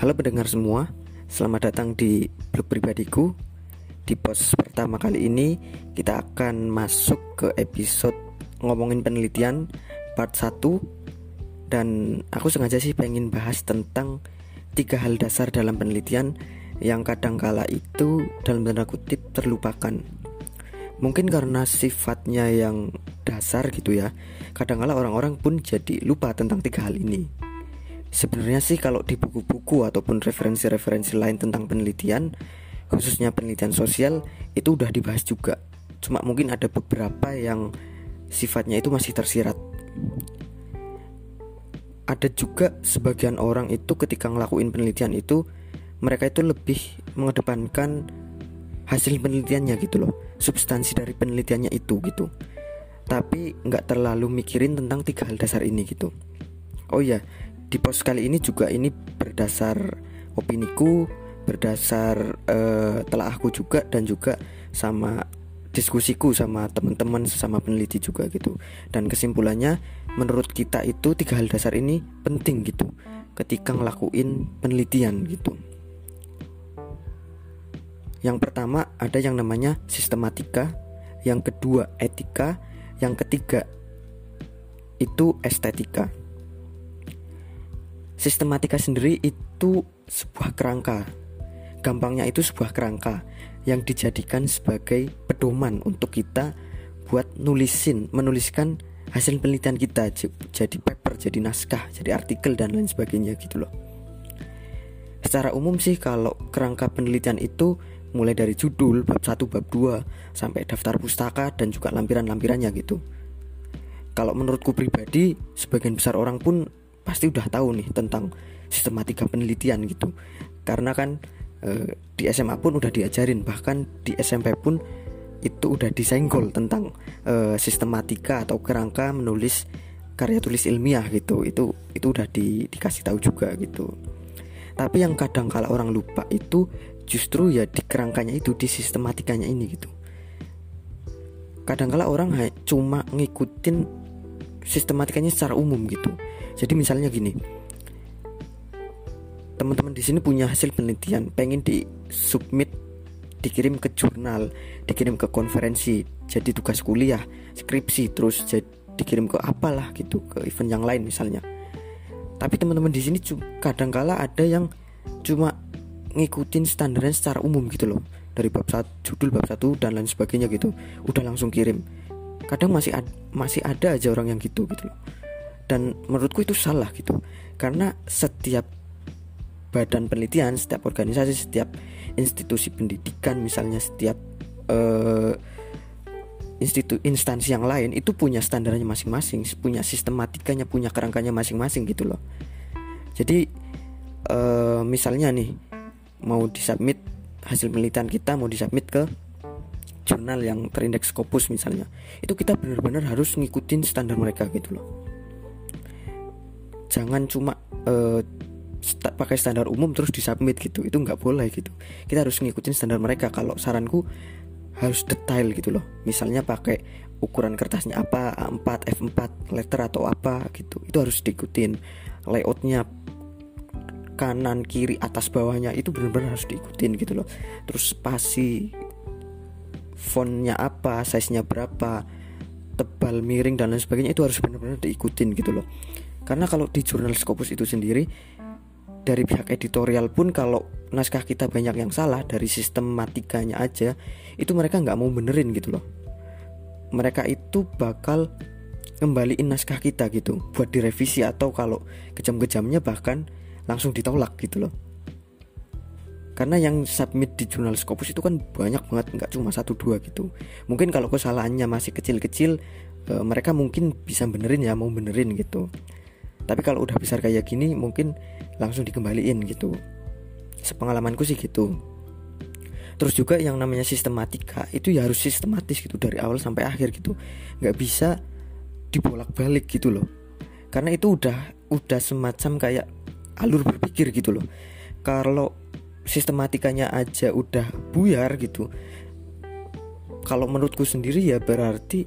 Halo pendengar semua, selamat datang di blog pribadiku. Di pos pertama kali ini kita akan masuk ke episode ngomongin penelitian part 1 dan aku sengaja sih pengen bahas tentang tiga hal dasar dalam penelitian yang kadangkala itu dalam tanda kutip terlupakan. Mungkin karena sifatnya yang dasar gitu ya. Kadangkala orang-orang pun jadi lupa tentang tiga hal ini. Sebenarnya sih kalau di buku-buku ataupun referensi-referensi lain tentang penelitian, khususnya penelitian sosial, itu udah dibahas juga. Cuma mungkin ada beberapa yang sifatnya itu masih tersirat. Ada juga sebagian orang itu ketika ngelakuin penelitian itu mereka itu lebih mengedepankan hasil penelitiannya gitu loh, substansi dari penelitiannya itu gitu. Tapi nggak terlalu mikirin tentang tiga hal dasar ini gitu. Oh iya, di post kali ini juga ini berdasar opiniku, berdasar uh, telah aku juga dan juga sama diskusiku sama teman-teman sesama peneliti juga gitu. Dan kesimpulannya menurut kita itu tiga hal dasar ini penting gitu ketika ngelakuin penelitian gitu. Yang pertama ada yang namanya sistematika, yang kedua etika, yang ketiga itu estetika. Sistematika sendiri itu sebuah kerangka. Gampangnya itu sebuah kerangka yang dijadikan sebagai pedoman untuk kita buat nulisin, menuliskan hasil penelitian kita jadi paper, jadi naskah, jadi artikel dan lain sebagainya gitu loh. Secara umum sih kalau kerangka penelitian itu mulai dari judul, bab 1, bab 2 sampai daftar pustaka dan juga lampiran-lampirannya gitu. Kalau menurutku pribadi, sebagian besar orang pun pasti udah tahu nih tentang sistematika penelitian gitu. Karena kan e, di SMA pun udah diajarin bahkan di SMP pun itu udah disenggol tentang e, sistematika atau kerangka menulis karya tulis ilmiah gitu. Itu itu udah di, dikasih tahu juga gitu. Tapi yang kadang kala orang lupa itu justru ya di kerangkanya itu di sistematikanya ini gitu. Kadang kala orang cuma ngikutin sistematikanya secara umum gitu. Jadi misalnya gini, teman-teman di sini punya hasil penelitian, pengen di submit, dikirim ke jurnal, dikirim ke konferensi, jadi tugas kuliah, skripsi, terus jadi dikirim ke apalah gitu, ke event yang lain misalnya. Tapi teman-teman di sini kadang-kala ada yang cuma ngikutin standarnya secara umum gitu loh. Dari bab satu judul bab satu dan lain sebagainya gitu udah langsung kirim kadang masih ad, masih ada aja orang yang gitu gitu loh. Dan menurutku itu salah gitu. Karena setiap badan penelitian setiap organisasi setiap institusi pendidikan misalnya setiap uh, institu instansi yang lain itu punya standarnya masing-masing punya sistematikanya punya kerangkanya masing-masing gitu loh. Jadi uh, misalnya nih mau disubmit hasil penelitian kita mau disubmit ke jurnal yang terindeks Scopus misalnya itu kita benar-benar harus ngikutin standar mereka gitu loh. Jangan cuma uh, st pakai standar umum terus disubmit gitu itu nggak boleh gitu. Kita harus ngikutin standar mereka. Kalau saranku harus detail gitu loh. Misalnya pakai ukuran kertasnya apa A4 F4 letter atau apa gitu. Itu harus diikutin. Layoutnya kanan kiri atas bawahnya itu benar-benar harus diikutin gitu loh. Terus spasi fontnya apa size nya berapa tebal miring dan lain sebagainya itu harus benar-benar diikutin gitu loh. Karena kalau di jurnal Scopus itu sendiri dari pihak editorial pun kalau naskah kita banyak yang salah dari sistematikanya aja itu mereka nggak mau benerin gitu loh. Mereka itu bakal kembaliin naskah kita gitu buat direvisi atau kalau kejam-kejamnya bahkan langsung ditolak gitu loh karena yang submit di jurnal Scopus itu kan banyak banget nggak cuma satu dua gitu. Mungkin kalau kesalahannya masih kecil-kecil e, mereka mungkin bisa benerin ya mau benerin gitu. Tapi kalau udah besar kayak gini mungkin langsung dikembaliin gitu. Sepengalamanku sih gitu. Terus juga yang namanya sistematika itu ya harus sistematis gitu dari awal sampai akhir gitu. Nggak bisa dibolak-balik gitu loh. Karena itu udah udah semacam kayak alur berpikir gitu loh. Kalau sistematikanya aja udah buyar gitu kalau menurutku sendiri ya berarti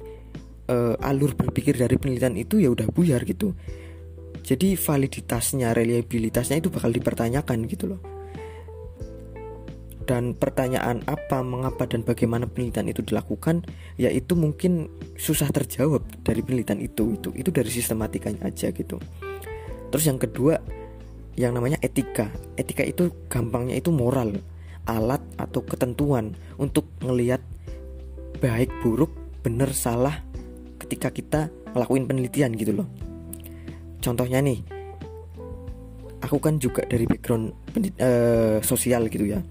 uh, alur berpikir dari penelitian itu ya udah buyar gitu jadi validitasnya reliabilitasnya itu bakal dipertanyakan gitu loh dan pertanyaan apa, mengapa dan bagaimana penelitian itu dilakukan, yaitu mungkin susah terjawab dari penelitian itu. Itu itu dari sistematikanya aja gitu. Terus yang kedua, yang namanya etika. Etika itu gampangnya itu moral, alat atau ketentuan untuk ngelihat baik buruk, benar salah ketika kita ngelakuin penelitian gitu loh. Contohnya nih, aku kan juga dari background uh, sosial gitu ya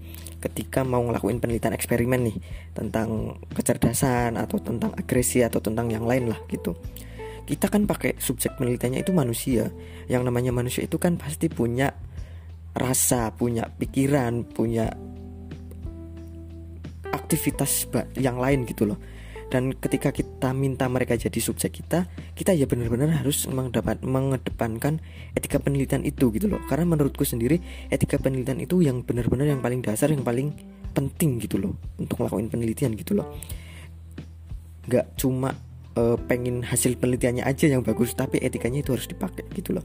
ketika mau ngelakuin penelitian eksperimen nih tentang kecerdasan atau tentang agresi atau tentang yang lain lah gitu kita kan pakai subjek penelitiannya itu manusia. Yang namanya manusia itu kan pasti punya rasa punya pikiran punya aktivitas yang lain gitu loh. Dan ketika kita minta mereka jadi subjek kita kita ya benar-benar harus mengedepan, mengedepankan etika penelitian itu gitu loh. Karena menurutku sendiri etika penelitian itu yang benar-benar yang paling dasar yang paling penting gitu loh untuk melakukan penelitian gitu loh. Nggak cuma uh, pengen hasil penelitiannya aja yang bagus tapi etikanya itu harus dipakai gitu loh.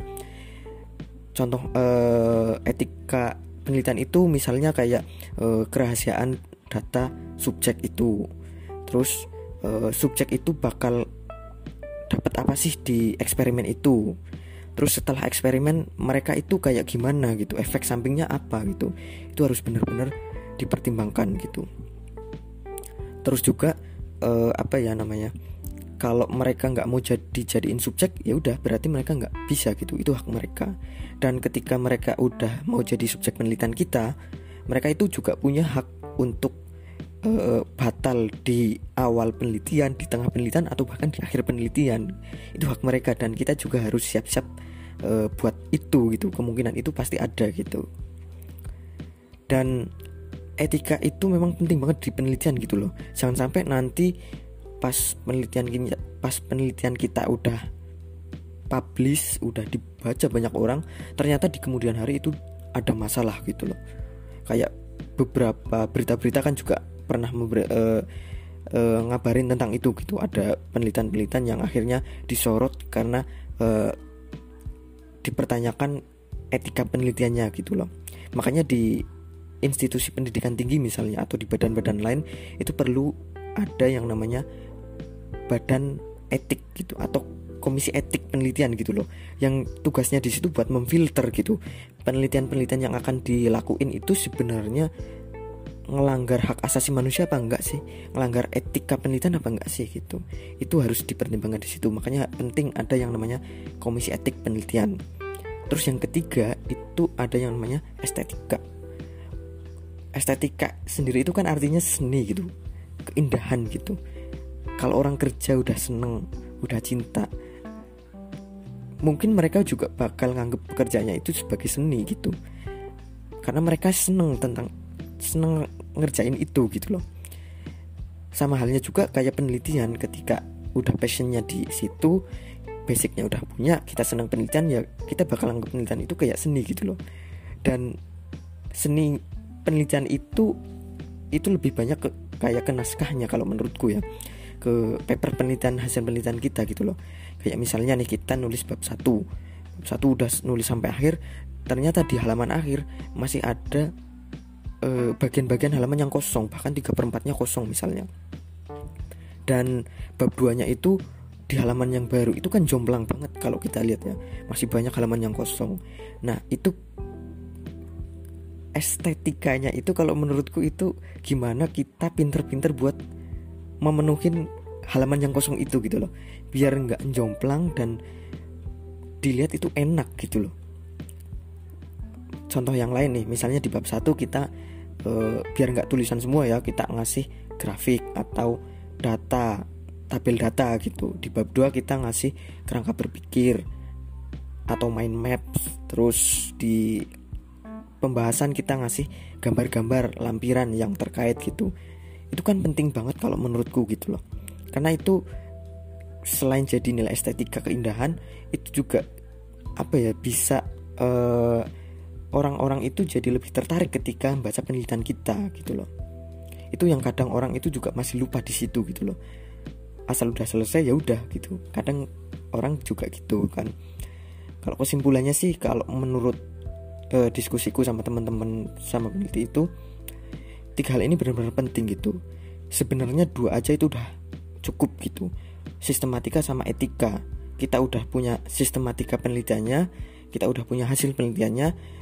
Contoh uh, etika penelitian itu misalnya kayak uh, kerahasiaan data subjek itu. Terus uh, subjek itu bakal dapat apa sih di eksperimen itu? Terus setelah eksperimen mereka itu kayak gimana gitu? Efek sampingnya apa gitu? Itu harus benar-benar dipertimbangkan gitu. Terus juga uh, apa ya namanya kalau mereka nggak mau jadi jadiin subjek ya udah berarti mereka nggak bisa gitu itu hak mereka dan ketika mereka udah mau jadi subjek penelitian kita mereka itu juga punya hak untuk uh, batal di awal penelitian, di tengah penelitian atau bahkan di akhir penelitian. Itu hak mereka dan kita juga harus siap-siap uh, buat itu gitu. Kemungkinan itu pasti ada gitu. Dan etika itu memang penting banget di penelitian gitu loh. Jangan sampai nanti pas penelitian pas penelitian kita udah publish, udah dibaca banyak orang, ternyata di kemudian hari itu ada masalah gitu loh. Kayak beberapa berita-berita kan juga pernah member, uh, uh, ngabarin tentang itu gitu ada penelitian-penelitian yang akhirnya disorot karena uh, dipertanyakan etika penelitiannya gitu loh makanya di institusi pendidikan tinggi misalnya atau di badan-badan lain itu perlu ada yang namanya badan etik gitu atau komisi etik penelitian gitu loh yang tugasnya di situ buat memfilter gitu. Penelitian-penelitian yang akan dilakuin itu sebenarnya ngelanggar hak asasi manusia apa enggak sih? Ngelanggar etika penelitian apa enggak sih gitu? Itu harus dipertimbangkan di situ. Makanya penting ada yang namanya komisi etik penelitian. Terus yang ketiga itu ada yang namanya estetika. Estetika sendiri itu kan artinya seni gitu keindahan gitu kalau orang kerja udah seneng udah cinta mungkin mereka juga bakal nganggep pekerjaannya itu sebagai seni gitu. Karena mereka seneng tentang seneng ngerjain itu gitu loh. Sama halnya juga kayak penelitian ketika udah passionnya di situ basicnya udah punya kita senang penelitian ya kita bakal anggap penelitian itu kayak seni gitu loh. Dan seni penelitian itu itu lebih banyak ke kayak ke naskahnya kalau menurutku ya ke paper penelitian hasil penelitian kita gitu loh. Kayak misalnya nih kita nulis bab satu. Bab satu udah nulis sampai akhir ternyata di halaman akhir masih ada eh, bagian-bagian halaman yang kosong bahkan tiga perempatnya kosong misalnya. Dan bab duanya itu di halaman yang baru itu kan jomplang banget kalau kita lihat ya. Masih banyak halaman yang kosong. Nah itu estetikanya itu kalau menurutku itu gimana kita pinter-pinter buat memenuhi halaman yang kosong itu gitu loh. Biar nggak jomplang dan dilihat itu enak gitu loh. Contoh yang lain nih misalnya di bab satu kita e, biar nggak tulisan semua ya kita ngasih grafik atau data tabel data gitu. Di bab 2 kita ngasih kerangka berpikir atau main maps terus di pembahasan kita ngasih gambar-gambar lampiran yang terkait gitu itu kan penting banget kalau menurutku gitu loh. Karena itu selain jadi nilai estetika keindahan itu juga apa ya bisa uh, orang-orang itu jadi lebih tertarik ketika membaca penelitian kita gitu loh. Itu yang kadang orang itu juga masih lupa di situ gitu loh. Asal udah selesai ya udah gitu. Kadang orang juga gitu kan. Kalau kesimpulannya sih kalau menurut uh, diskusiku sama teman-teman sama peneliti itu tiga hal ini benar-benar penting gitu. Sebenarnya dua aja itu udah cukup gitu. Sistematika sama etika. Kita udah punya sistematika penelitiannya kita udah punya hasil penelitiannya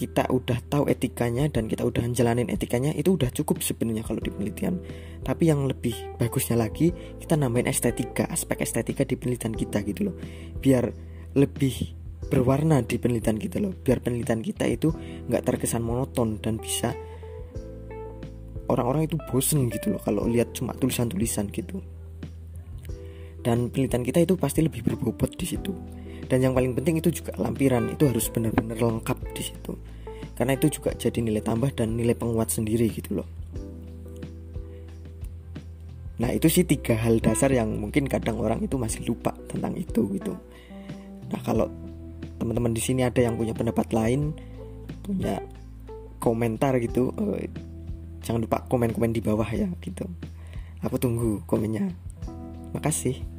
kita udah tahu etikanya dan kita udah jalanin etikanya itu udah cukup sebenarnya kalau di penelitian. Tapi yang lebih bagusnya lagi kita nambahin estetika aspek estetika di penelitian kita gitu loh. Biar lebih berwarna di penelitian kita loh. Biar penelitian kita itu nggak terkesan monoton dan bisa orang-orang itu bosen gitu loh kalau lihat cuma tulisan-tulisan gitu. Dan penelitian kita itu pasti lebih berbobot di situ. Dan yang paling penting itu juga lampiran itu harus benar-benar lengkap di situ. Karena itu juga jadi nilai tambah dan nilai penguat sendiri gitu loh. Nah itu sih tiga hal dasar yang mungkin kadang orang itu masih lupa tentang itu gitu. Nah kalau teman-teman di sini ada yang punya pendapat lain punya komentar gitu eh, jangan lupa komen-komen di bawah ya gitu. Aku tunggu komennya. Makasih